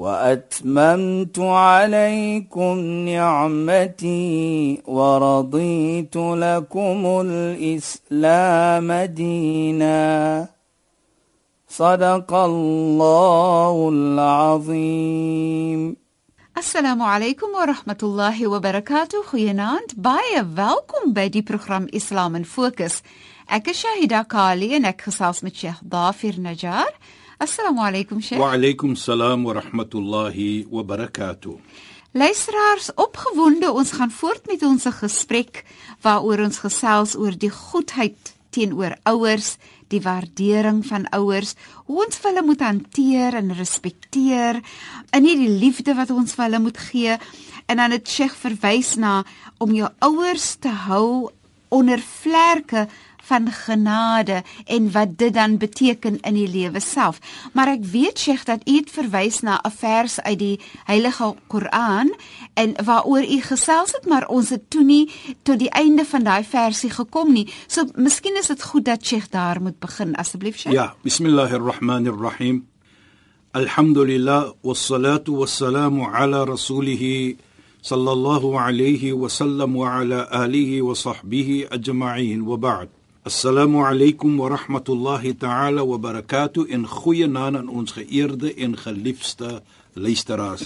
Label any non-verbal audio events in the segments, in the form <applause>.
واتممت عليكم نعمتي ورضيت لكم الاسلام دينا صدق الله العظيم Assalamu alaykum wa rahmatullahi wa barakatuh. Goeienaand. Baie welkom by die program Islam in Fokus. Ek is Shahida Kali en ek gesels met Sheikh Dafir Najjar. Assalamu alaykum Sheikh. Wa alaykum salaam wa rahmatullahi wa barakatuh. Luisteraars, opgewonde, ons gaan voort met ons gesprek waaroor ons gesels oor die goedheid teenoor ouers, die waardering van ouers, hoe ons hulle moet hanteer en respekteer, en nie die liefde wat ons vir hulle moet gee. En dan het Sheikh verwys na om jou ouers te hou onder vlerke van genade en wat dit dan beteken in die lewe self. Maar ek weet Sheikh dat u het verwys na 'n vers uit die Heilige Koran en waaroor u gesels het, maar ons het toe nie tot die einde van daai versie gekom nie. So miskien is dit goed dat Sheikh daar moet begin asseblief Sheikh. Ja, bismillahirrahmanirrahim. Alhamdulillah wassalatu wassalamu ala rasulih sallallahu alayhi wa sallam wa ala alihi wa sahbihi ajma'in wa ba'd. Assalamu alaykum wa rahmatullahi ta'ala wa barakatuh in goeie naam aan ons geëerde en geliefde luisteraars.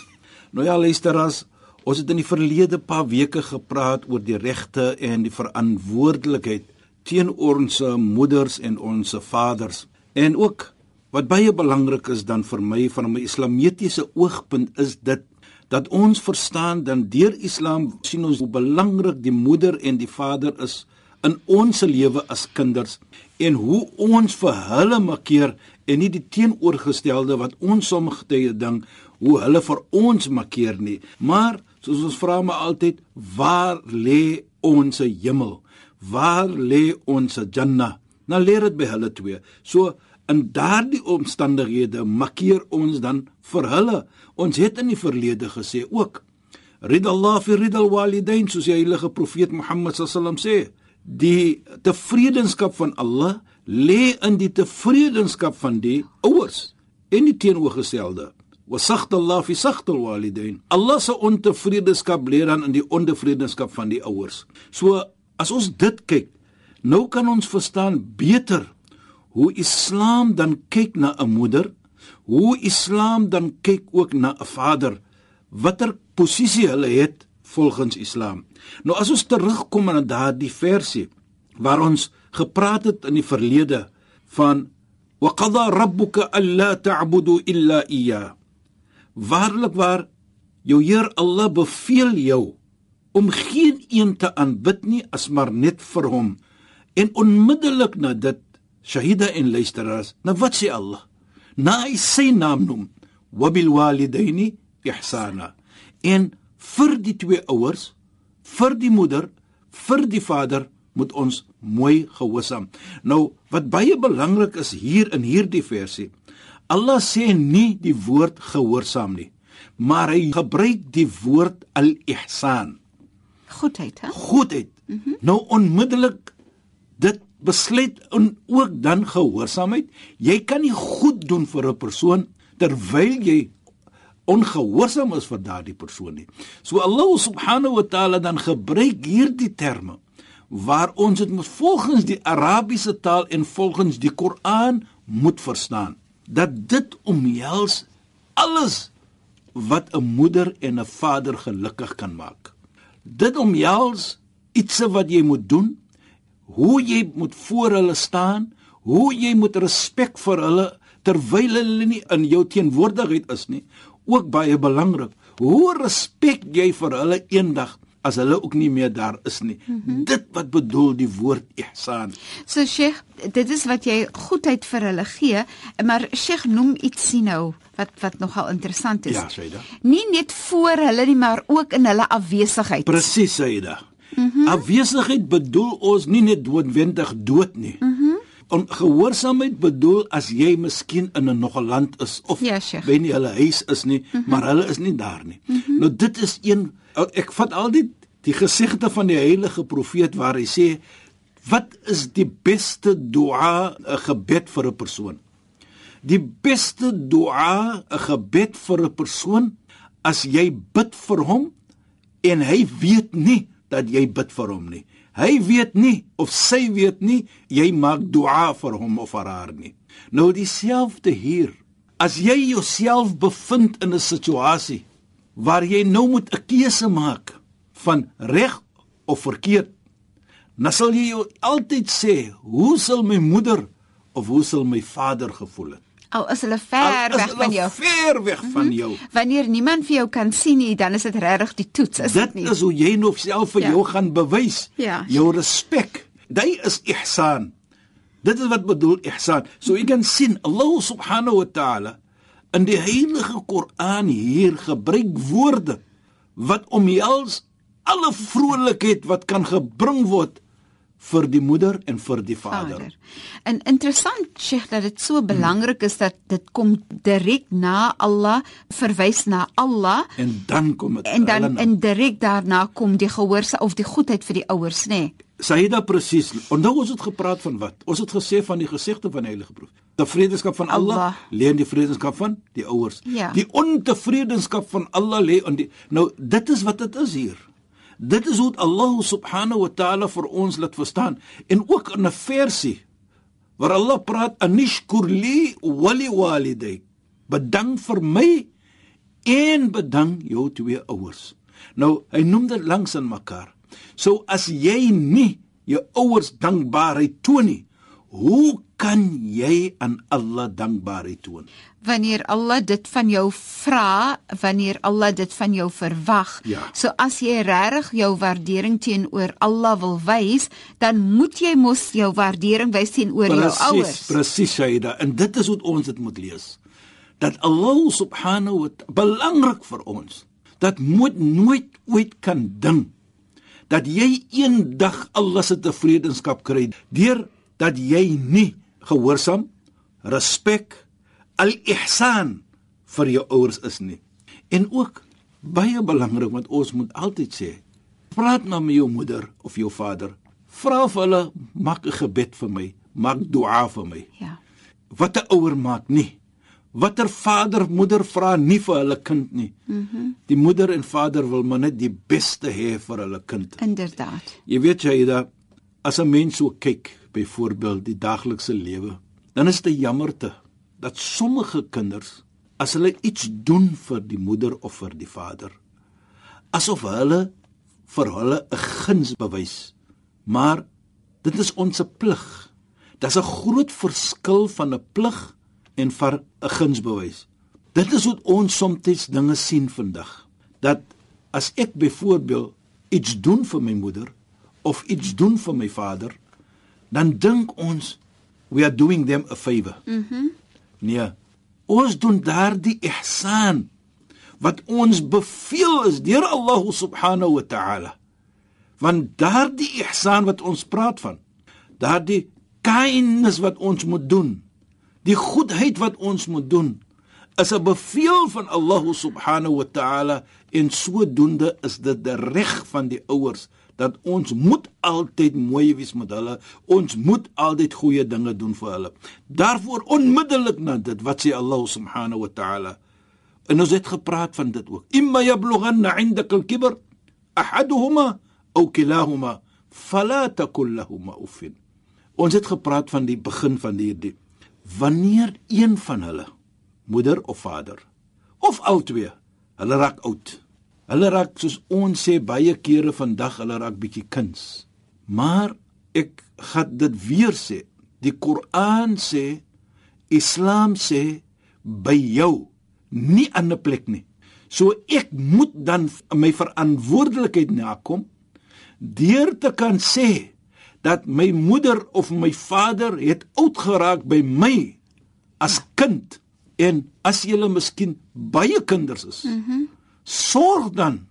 Nou ja, luisteraars, ons het in die verlede paar weke gepraat oor die regte en die verantwoordelikheid teenoor ons moeders en ons vaders. En ook wat baie belangrik is dan vir my van 'n islamitiese oogpunt is dit dat ons verstaan dan deur Islam sien ons hoe belangrik die moeder en die vader is in ons lewe as kinders en hoe ons vir hulle makkeer en nie die teenoorgestelde wat ons sommige tye dink hoe hulle vir ons makkeer nie. Maar soos ons vra maar altyd waar lê ons hemel? Waar lê ons janna nou leer dit by hulle twee. So in daardie omstandighede makkeer ons dan vir hulle. Ons het in die verlede gesê ook ridallah fi ridal walidain soos die heilige profeet Mohammed sallam sê. Die tevredenskap van Allah lê in die tevredenskap van die ouers en die teenoorgestelde. Wasagt Allah fi sagt alwalidain. Allah se ontevredenskap lê dan in die ontevredenskap van die ouers. So as ons dit kyk nou kan ons verstaan beter hoe Islam dan kyk na 'n moeder hoe Islam dan kyk ook na 'n vader watter posisie hulle het volgens Islam. Nou as ons terugkom na daardie versie waar ons gepraat het in die verlede van wa qada rabbuka alla ta'budu illa iyya. Waarlik waar jou Heer Allah beveel jou om geen een te aanbid nie as maar net vir hom. En onmiddellik na dit Shahida en luisteraars, nou wat sê Allah? Na hy sy naam noem, wa bil walidaini ihsana. En vir die twee ouers, vir die moeder, vir die vader moet ons mooi gehoorsaam. Nou wat baie belangrik is hier in hierdie versie. Allah sê nie die woord gehoorsaam nie, maar hy gebruik die woord al-ihsan. Goedheid, hè? Goedheid. Mm -hmm. Nou onmiddellik dit besluit en ook dan gehoorsaamheid. Jy kan nie goed doen vir 'n persoon terwyl jy ongehoorsaam is vir daardie persoon nie. So Allah subhanahu wa taala dan gebruik hierdie terme waar ons dit moet volgens die Arabiese taal en volgens die Koran moet verstaan dat dit omhels alles wat 'n moeder en 'n vader gelukkig kan maak. Dit omhels iets wat jy moet doen, hoe jy moet voor hulle staan, hoe jy moet respek vir hulle terwyl hulle nie in jou teenwoordigheid is nie, ook baie belangrik. Hoe respek jy vir hulle eendag as hulle ook nie meer daar is nie? Mm -hmm. Dit wat bedoel die woord ihsan. So Sheikh, dit is wat jy goedheid vir hulle gee, maar Sheikh noem iets nou wat wat nogal interessant is. Ja, Saida. Nie net voor hulle nie, maar ook in hulle afwesigheid. Presies, Saida. Mm -hmm. Afwesigheid bedoel ons nie net doodwendig dood nie. Mm -hmm. Ongehoorsaamheid bedoel as jy miskien in 'n nog 'n land is of Ja, by nie hulle huis is nie, mm -hmm. maar hulle is nie daar nie. Mm -hmm. Nou dit is een ek vat al die die gesigte van die heilige profeet waar hy sê wat is die beste dua 'n gebed vir 'n persoon? Die beste dua 'n gebed vir 'n persoon as jy bid vir hom en hy weet nie dat jy bid vir hom nie. Hy weet nie of sy weet nie jy maak dua vir hom of vir haar nie. Nou dieselfde hier. As jy jouself bevind in 'n situasie waar jy nou moet 'n keuse maak van reg of verkeerd, dan sal jy jou altyd sê, hoe sal my moeder of hoe sal my vader gevoel het? Al is hulle ver is weg van hulle jou. Ver weg van jou. Wanneer niemand vir jou kan sien nie, dan is dit regtig die toets, is dit Dit nie? is hoe jy nou self vir Ja. jou gaan bewys. Ja. Jou respek. Dit is ihsan. Dit is wat bedoel ihsan. So jy kan sien Allah subhanahu wa ta'ala in die heilige Koran hier gebruik woorde wat omhels alle vrolikheid wat kan gebring word vir die moeder en vir die vader. Vader. En interessant Sheikh dat dit so belangrik is dat dit kom direk na Allah, verwys na Allah En dan kom dit en dan en direk daarna kom die gehoorsa of die goedheid vir die ouers, nê? Nee. Saida presies. Onthou ons het gepraat van wat? Ons het gesê van die gesigte van die heilige profeet. Die vredenskap van Allah, Allah. lê in die vredenskap van die ouers. Ja. Die ontevredenskap van Allah lê in die Nou dit is wat dit is hier. Dit is hoe Allah subhanahu wa ta'ala vir ons laat verstaan en ook in 'n versie waar Allah praat anishkur li wa li waliday. Bedank vir my en bedank jou twee ouers. Nou, hy noem dit langs aan mekaar. So as jy nie jou ouers dankbaarheid toon nie, hoe kan jy aan Allah dankbaarheid toon? Wanneer Allah dit van jou vra, wanneer Allah dit van jou verwag. Ja. So as jy regtig jou waardering teenoor Allah wil wys, dan moet jy mos jou waardering wys teenoor jou ouers. presies Shaida. En dit is hoe ons dit moet lees. Dat Allah subhanahu wa ta'ala belangrik vir ons. Dat moet nooit ooit kan ding dat jy eendag Allah se tevredenskap kry deur dat jy nie gehoorsaam, respek, al-ihsan vir jou ouers is nie. En ook baie belangrik want ons moet altyd sê, praat nou met jou moeder of jou vader. Vra vir hulle maak 'n gebed vir my, maak dua vir my. Ja. Wat 'n ouer maak nie. Watter vader, moeder vra nie vir hulle kind nie. Mhm. Mm die moeder en vader wil maar net die beste hê vir hulle kind. Inderdaad. Jy weet jy dat as 'n mens so kyk, byvoorbeeld die daaglikse lewe, dan is dit jammerte dat sommige kinders as hulle iets doen vir die moeder of vir die vader, asof hulle vir hulle 'n guns bewys. Maar dit is ons plig. Daar's 'n groot verskil van 'n plig en vir 'n gunsbewys. Dit is hoe ons soms dinge sien vandag. Dat as ek byvoorbeeld iets doen vir my moeder of iets doen vir my vader, dan dink ons we are doing them a favor. Mhm. Mm nee. Ons doen daardie ihsan wat ons beveel is deur Allah subhanahu wa ta'ala. Want daardie ihsan wat ons praat van, daardie kindness wat ons moet doen, die goedheid wat ons moet doen, is 'n bevel van Allah subhanahu wa ta'ala en sodoende is dit die reg van die ouers dat ons moet altyd mooi wees met hulle. Ons moet altyd goeie dinge doen vir hulle. Daarvoor onmiddellik na dit wat sê Allah subhanahu wa ta'ala. En ons het gepraat van dit ook. Imma yablughanna 'indaka al-kibr ahaduhuma aw kilahuma fala takul lahumā uffin. Ons het gepraat van die begin van hierdie. Wanneer een van hulle, moeder of vader, of albei, hulle raak oud. Hulle raak soos ons sê baie kere vandag, hulle raak bietjie kinds. Maar ek gaan dit weer sê. Die Koran sê, Islam sê by jou, nie aan 'n plek nie. So ek moet dan my verantwoordelikheid nakom deur te kan sê dat my moeder of my vader het oud geraak by my as kind en as jy miskien baie kinders is. Mhm. Mm sorg dan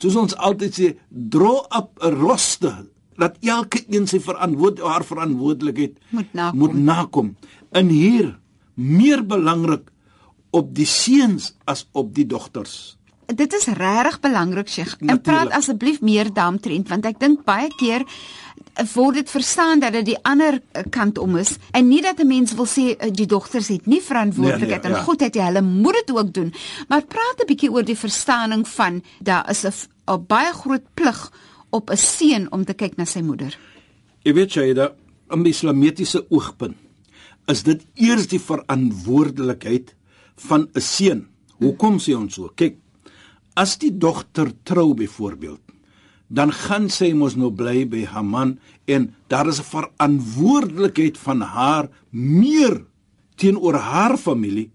soos ons altyd sê, draw up a roster dat elke een sy verantwoord haar verantwoordelikheid Moet nakom. moet nakom. In hier meer belangrik op die seuns as op die dogters. Dit is regtig belangrik, Sheikh. En praat asseblief meer daaromtrent want ek dink baie keer word dit verstaan dat dit die ander eh, kant om is en nie dat 'n mens wil sê eh, die dogters het nie verantwoordelikheid Nee, nee, en ja. goed het jy hulle moet dit ook doen maar praat 'n bietjie oor die verstaaning van daar is 'n 'n baie groot plig op 'n seun om te kyk na sy moeder. Jy weet jy dat in die islamitiese oogpunt is dit eers die verantwoordelikheid van 'n seun. Hoekom sê ons so? Kyk, as die dogter trou byvoorbeeld, dan gaan sy mos nou bly by haar man en daar is 'n verantwoordelikheid van haar meer teenoor haar familie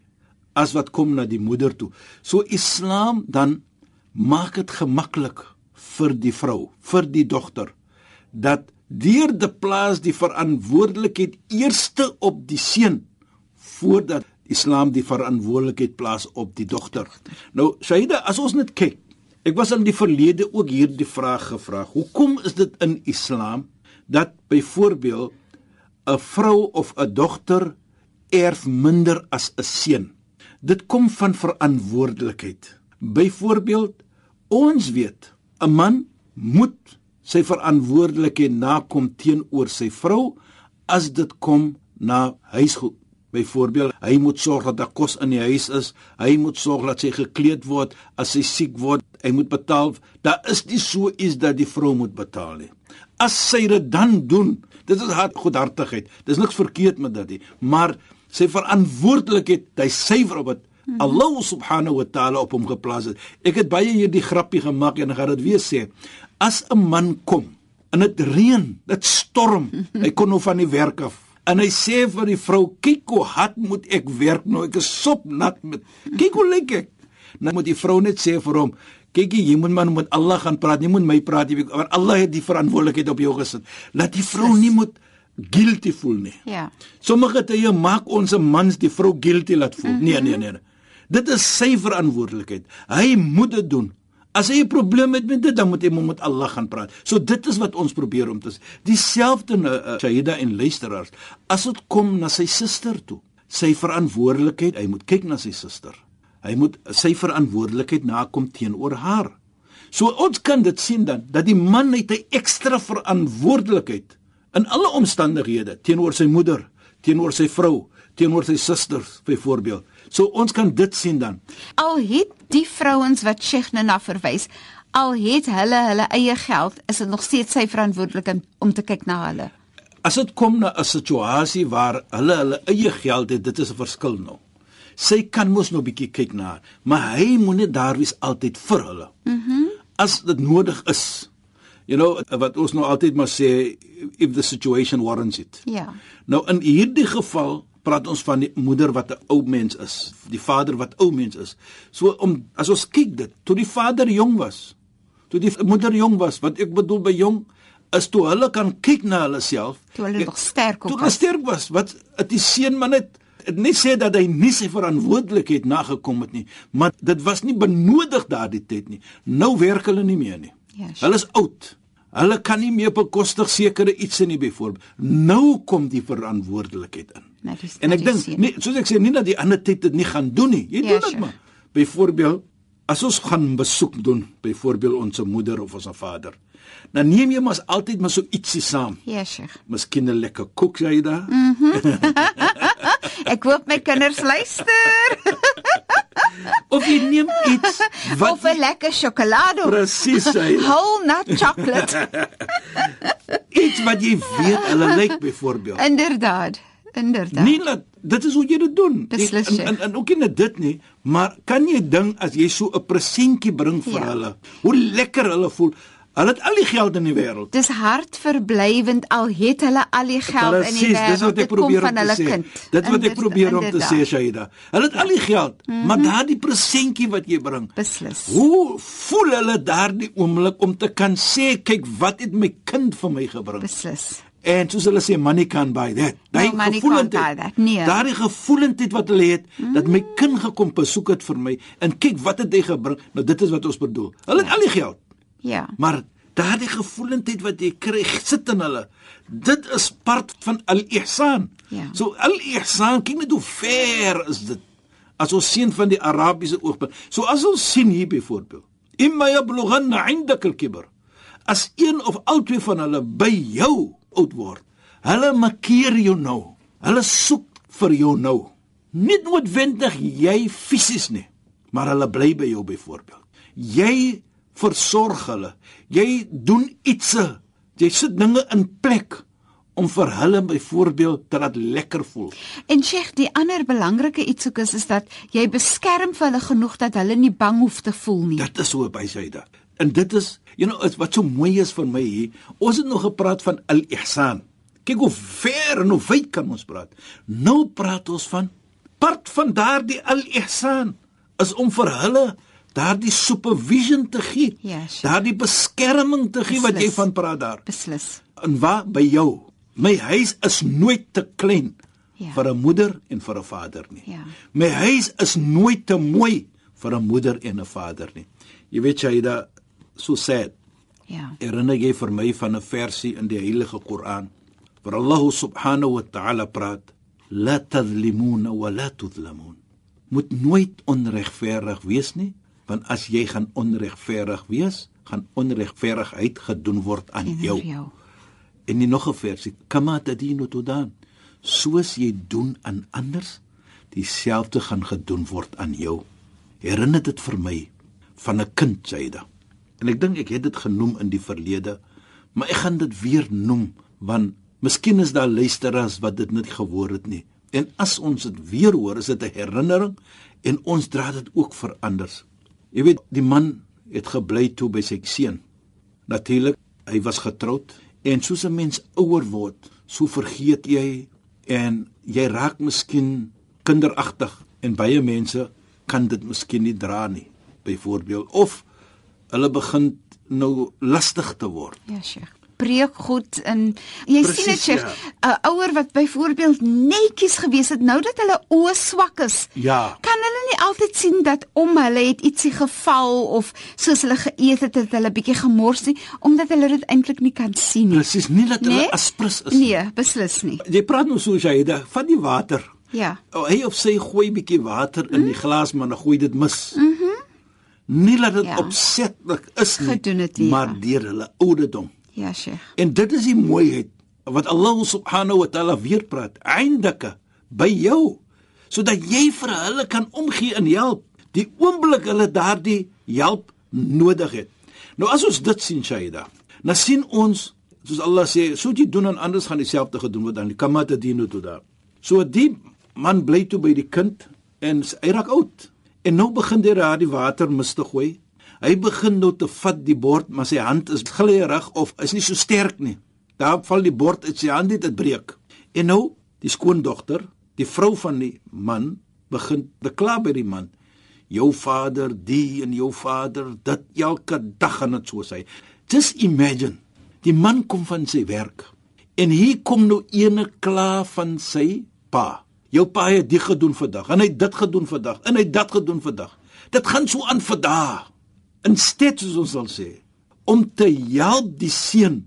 as wat kom na die moeder toe. So Islam dan maak dit gemaklik vir die vrou, vir die dogter dat deur die plaas die verantwoordelikheid eerste op die seun voordat Islam die verantwoordelikheid plaas op die dogter. Nou Shaida, as ons net kyk, ek was in die verlede ook hierdie vraag gevra. Hoekom is dit in Islam dat byvoorbeeld 'n vrou of 'n dogter erf minder as 'n seun? Dit kom van verantwoordelikheid. Byvoorbeeld, ons weet 'n man moet sy verantwoordelikheid nakom teenoor sy vrou as dit kom na huisgoed. Byvoorbeeld, hy moet sorg dat daar kos in die huis is, hy moet sorg dat sy gekleed word as sy siek word, hy moet betaal. Daar is nie so iets dat die vrou moet betaal nie. As sy dit dan doen, dit is haar goedhartigheid. Dis niks verkeerd met dit nie, maar sy verantwoordelikheid, hy suiwer op dit. Allah subhanahu wa ta'ala op hom geplaas het. Ek het baie hierdie grappie gemaak en ek gaan dit weer sê. As 'n man kom en dit reën, dit storm, <laughs> hy kon nou van die werk af. En hy sê vir die vrou, "Kyk hoe hard moet ek werk nou, ek is sopnat met. Kyk hoe lyk ek." Nou moet die vrou net sê vir hom, "Kyk jy moet man met Allah gaan praat, nie moet my praat nie, want Allah het die verantwoordelikheid op jou gesit." Laat die vrou nie moet guilty voel nie. Ja. Sommige tye maak ons mans die vrou guilty laat voel. Nee, nee, nee. nee. Dit is sy verantwoordelikheid. Hy moet dit doen. As hy 'n probleem het met dit, dan moet hy maar met Allah gaan praat. So dit is wat ons probeer om te sê. Dieselfde uh, Shahida en luisteraars, as dit kom na sy suster toe, sy verantwoordelikheid, hy moet kyk na sy suster. Hy moet sy verantwoordelikheid nakom teenoor haar. So ons kan dit sien dan dat die man het 'n ekstra verantwoordelikheid in alle omstandighede teenoor sy moeder, teenoor sy vrou, teenoor sy susters byvoorbeeld. So ons kan dit sien dan. Al het die vrouens wat Sheikh na verwys, al het hulle hulle eie geld, is dit nog steeds sy verantwoordelikheid om te kyk na hulle. As dit kom na 'n situasie waar hulle hulle eie geld het, dit is 'n verskil nou. Sy kan mos nou 'n bietjie kyk na, haar, maar hy moet net daar wees altyd vir hulle. Mhm. Mm As dit nodig is. You know wat ons nou altyd maar sê if the situation warrants it. Ja. Nou in hierdie geval praat ons van die moeder wat 'n ou mens is, die vader wat ou mens is. So om as ons kyk dit, toe die vader jong was, toe die moeder jong was, wat ek bedoel by jong is toe hulle kan kyk na hulle self. Toe hulle nog sterk Toe ook hulle was. sterk was, wat het die seun maar net het nie sê dat hy nie sy verantwoordelikheid nagekom het nie, maar dit was nie benodig daardie tyd nie. Nou werk hulle nie meer nie. Ja, sure. Hulle is oud. Hulle kan nie meer bekostig sekere iets nie byvoorbeeld. Nou kom die verantwoordelikheid in. Na die- en ek dink nie soos ek sê nie dat die ander tyd dit nie gaan doen nie. Jy Ja, doen dit sure. maar. Byvoorbeeld as ons gaan besoek doen, byvoorbeeld ons moeder of ons vader. Dan neem jy mos altyd maar so ietsie saam. Ja, Sheikh. Miskien 'n lekker koek jy daar. <laughs> Ek hoop my kinders luister. Of jy neem iets wat of 'n lekker sjokolade. presies Whole nut chocolate. <laughs> iets wat jy weet hulle lyk byvoorbeeld. inderdaad. Inderdaad. Nie laat dit is hoe jy dit doen. Beslis, en, en, en ook nie net dit nie, maar kan jy dink as jy so 'n presentjie bring vir Ja. hulle, hoe lekker hulle voel. Hulle het al die geld in die wêreld. Dis hartverblywend al het hulle al die geld in die Presies, dis wêreld. wat ek probeer om te sê. kind. Dit wat ek probeer om te inderdaad. Sê, Shaida. Hulle het al die geld, mm -hmm. maar daardie presentjie wat jy bring. Beslis. Hoe voel hulle daardie oomblik om te kan sê, kyk wat het my kind vir my gebring? Beslis. En soos hulle sê money can't buy that. Daai No, gevoelendheid. nee. Daardie gevoelendheid wat hulle het mm. dat my kind gekom besoek het vir my en kyk wat het hy gebring. Nou dit is wat ons bedoel. Hulle het al die geld. Ja. Maar daardie gevoelendheid wat jy kry, sit in hulle. Dit is part van al-ihsan. Ja. So al-ihsan, kyk net hoe ver is dit. As ons sien van die Arabiese oogpunt. So as ons sien hier byvoorbeeld, imma yablughanna 'indaka al-kibr. As een of albei van hulle by jou oud word, hulle makkeer jou nou. Hulle soek vir jou nou. Nie noodwendig jy fisies nie, maar hulle bly by jou byvoorbeeld. Jy versorg hulle. Jy doen iets. Jy sit dinge in plek om vir hulle byvoorbeeld te laat lekker voel. En Sheikh, die ander belangrike iets ook is is dat jy beskerm vir hulle genoeg dat hulle nie bang hoef te voel nie. Dit is so by Saida. En dit is, you know, wat so mooi is vir my hier. Ons het nog gepraat van al-ihsan. Kyk hoe ver en hoe wyd kan ons praat. Nou praat ons van part van daardie al-ihsan is om vir hulle daardie supervision te gee. Ja, sure. daardie beskerming te gee wat jy Beslis. van praat daar. Beslis. En waar by jou? My huis is nooit te klein Ja. vir 'n moeder en vir 'n vader nie. Ja. My huis is nooit te mooi vir 'n moeder en 'n vader nie. Jy weet jy da so sad. Ja. Herinner jy vir my van 'n versie in die Heilige Koran waar Allah subhanahu wa ta'ala praat: "La tadhlimuna wa la tudhlamun." Moet nooit onregverdig wees nie, want as jy gaan onregverdig wees, gaan onregverdigheid gedoen word aan En jou. En nie nog 'n versie, kama tadinu tudan. Soos jy doen aan anders, dieselfde gaan gedoen word aan jou. Herinner dit vir my van 'n kind Saida. En ek dink ek het dit genoem in die verlede, maar ek gaan dit weer noem want miskien is daar luisteraars wat dit net gehoor het nie. En as ons dit weer hoor, is dit 'n herinnering en ons dra dit ook vir anders. Jy weet, die man het gebly toe by sy seun. Natuurlik, hy was getroud en soos 'n mens ouer word, so vergeet jy en jy raak miskien kinderagtig en baie mense kan dit miskien nie dra nie. Byvoorbeeld of hulle begin nou lastig te word. Ja, Sheikh. Breek goed in jy Precies, sien dit Sheikh, ja. 'n ouer wat byvoorbeeld netjies gewees het nou dat hulle oë swak is. Ja. Kan hulle nie altyd sien dat om hulle het ietsie geval of soos hulle geëet het het hulle bietjie gemors nie omdat hulle dit eintlik nie kan sien nie. Presies, nie dat hulle Nee? aspres is. nie. Nee, beslis nie. Jy praat nou so Shaida van die water. Ja. Oh, hy of sy gooi bietjie water in die glas maar dan gooi dit mis. Mhm. Mm nie dat dit Ja. opsetlik is nie, Gedoen het nie, maar ja. deur hulle ouderdom. Ja, Sheikh. En dit is die mooiheid wat Allah subhanahu wa taala weer praat. Eindeke by jou sodat jy vir hulle kan omgee en help die oomblik hulle daardie hulp nodig het. Nou as ons dit sien Shaida, dan sien ons soos Allah sê, so jy doen en anders gaan dieselfde gedoen word aan die kamata dino toe daar. So die man bly toe by die kind en hy raak oud. En nou begin hy daardie water mis te gooi. Hy begin nou te vat die bord, maar sy hand is gleerig of is nie so sterk nie. Daar val die bord uit sy hand dit het breek. En nou die skoondogter, die vrou van die man, begin bekla by die man. Jou vader, die en jou vader, dit elke dag gaan dit so sê. Just imagine, die man kom van sy werk en hier kom nou ene kla van sy pa. Jou pa het dit gedoen vandag en hy het dit gedoen vandag en hy het dat gedoen vandag. Dit gaan so aan vandag. Instead soos ons sal sê, om te help die seun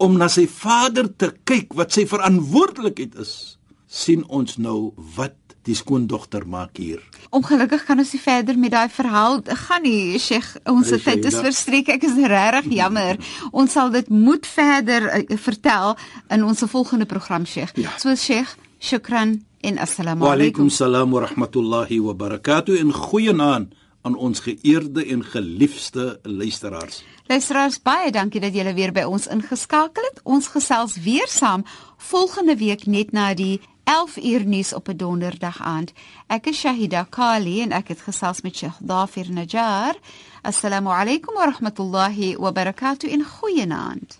om na sy vader te kyk wat sy verantwoordelikheid is, sien ons nou wat die skoondogter maak hier. Ongelukkig kan ons nie verder met daai verhaal gaan nie, Sheikh. Ons Dis tyd is verstreek. Ek is regtig jammer. <laughs> Ons sal dit moet verder uh, vertel in ons volgende program, Sheikh. Ja. So Sheikh, shukran en assalamu Wa alaykum. alaykum salaam wa rahmatullahi wa barakatuh en goeienaand aan ons geëerde en geliefde luisteraars. Luisteraars, baie dankie dat julle weer by ons ingeskakel het. Ons gesels weer saam volgende week net na die 11 uur nuus op 'n donderdag aand. Ek is Shahida Kali en ek het gesels met Sheikh Dafir Najjar. Assalamu alaykum wa rahmatullahi wa barakatuh in goeienaand.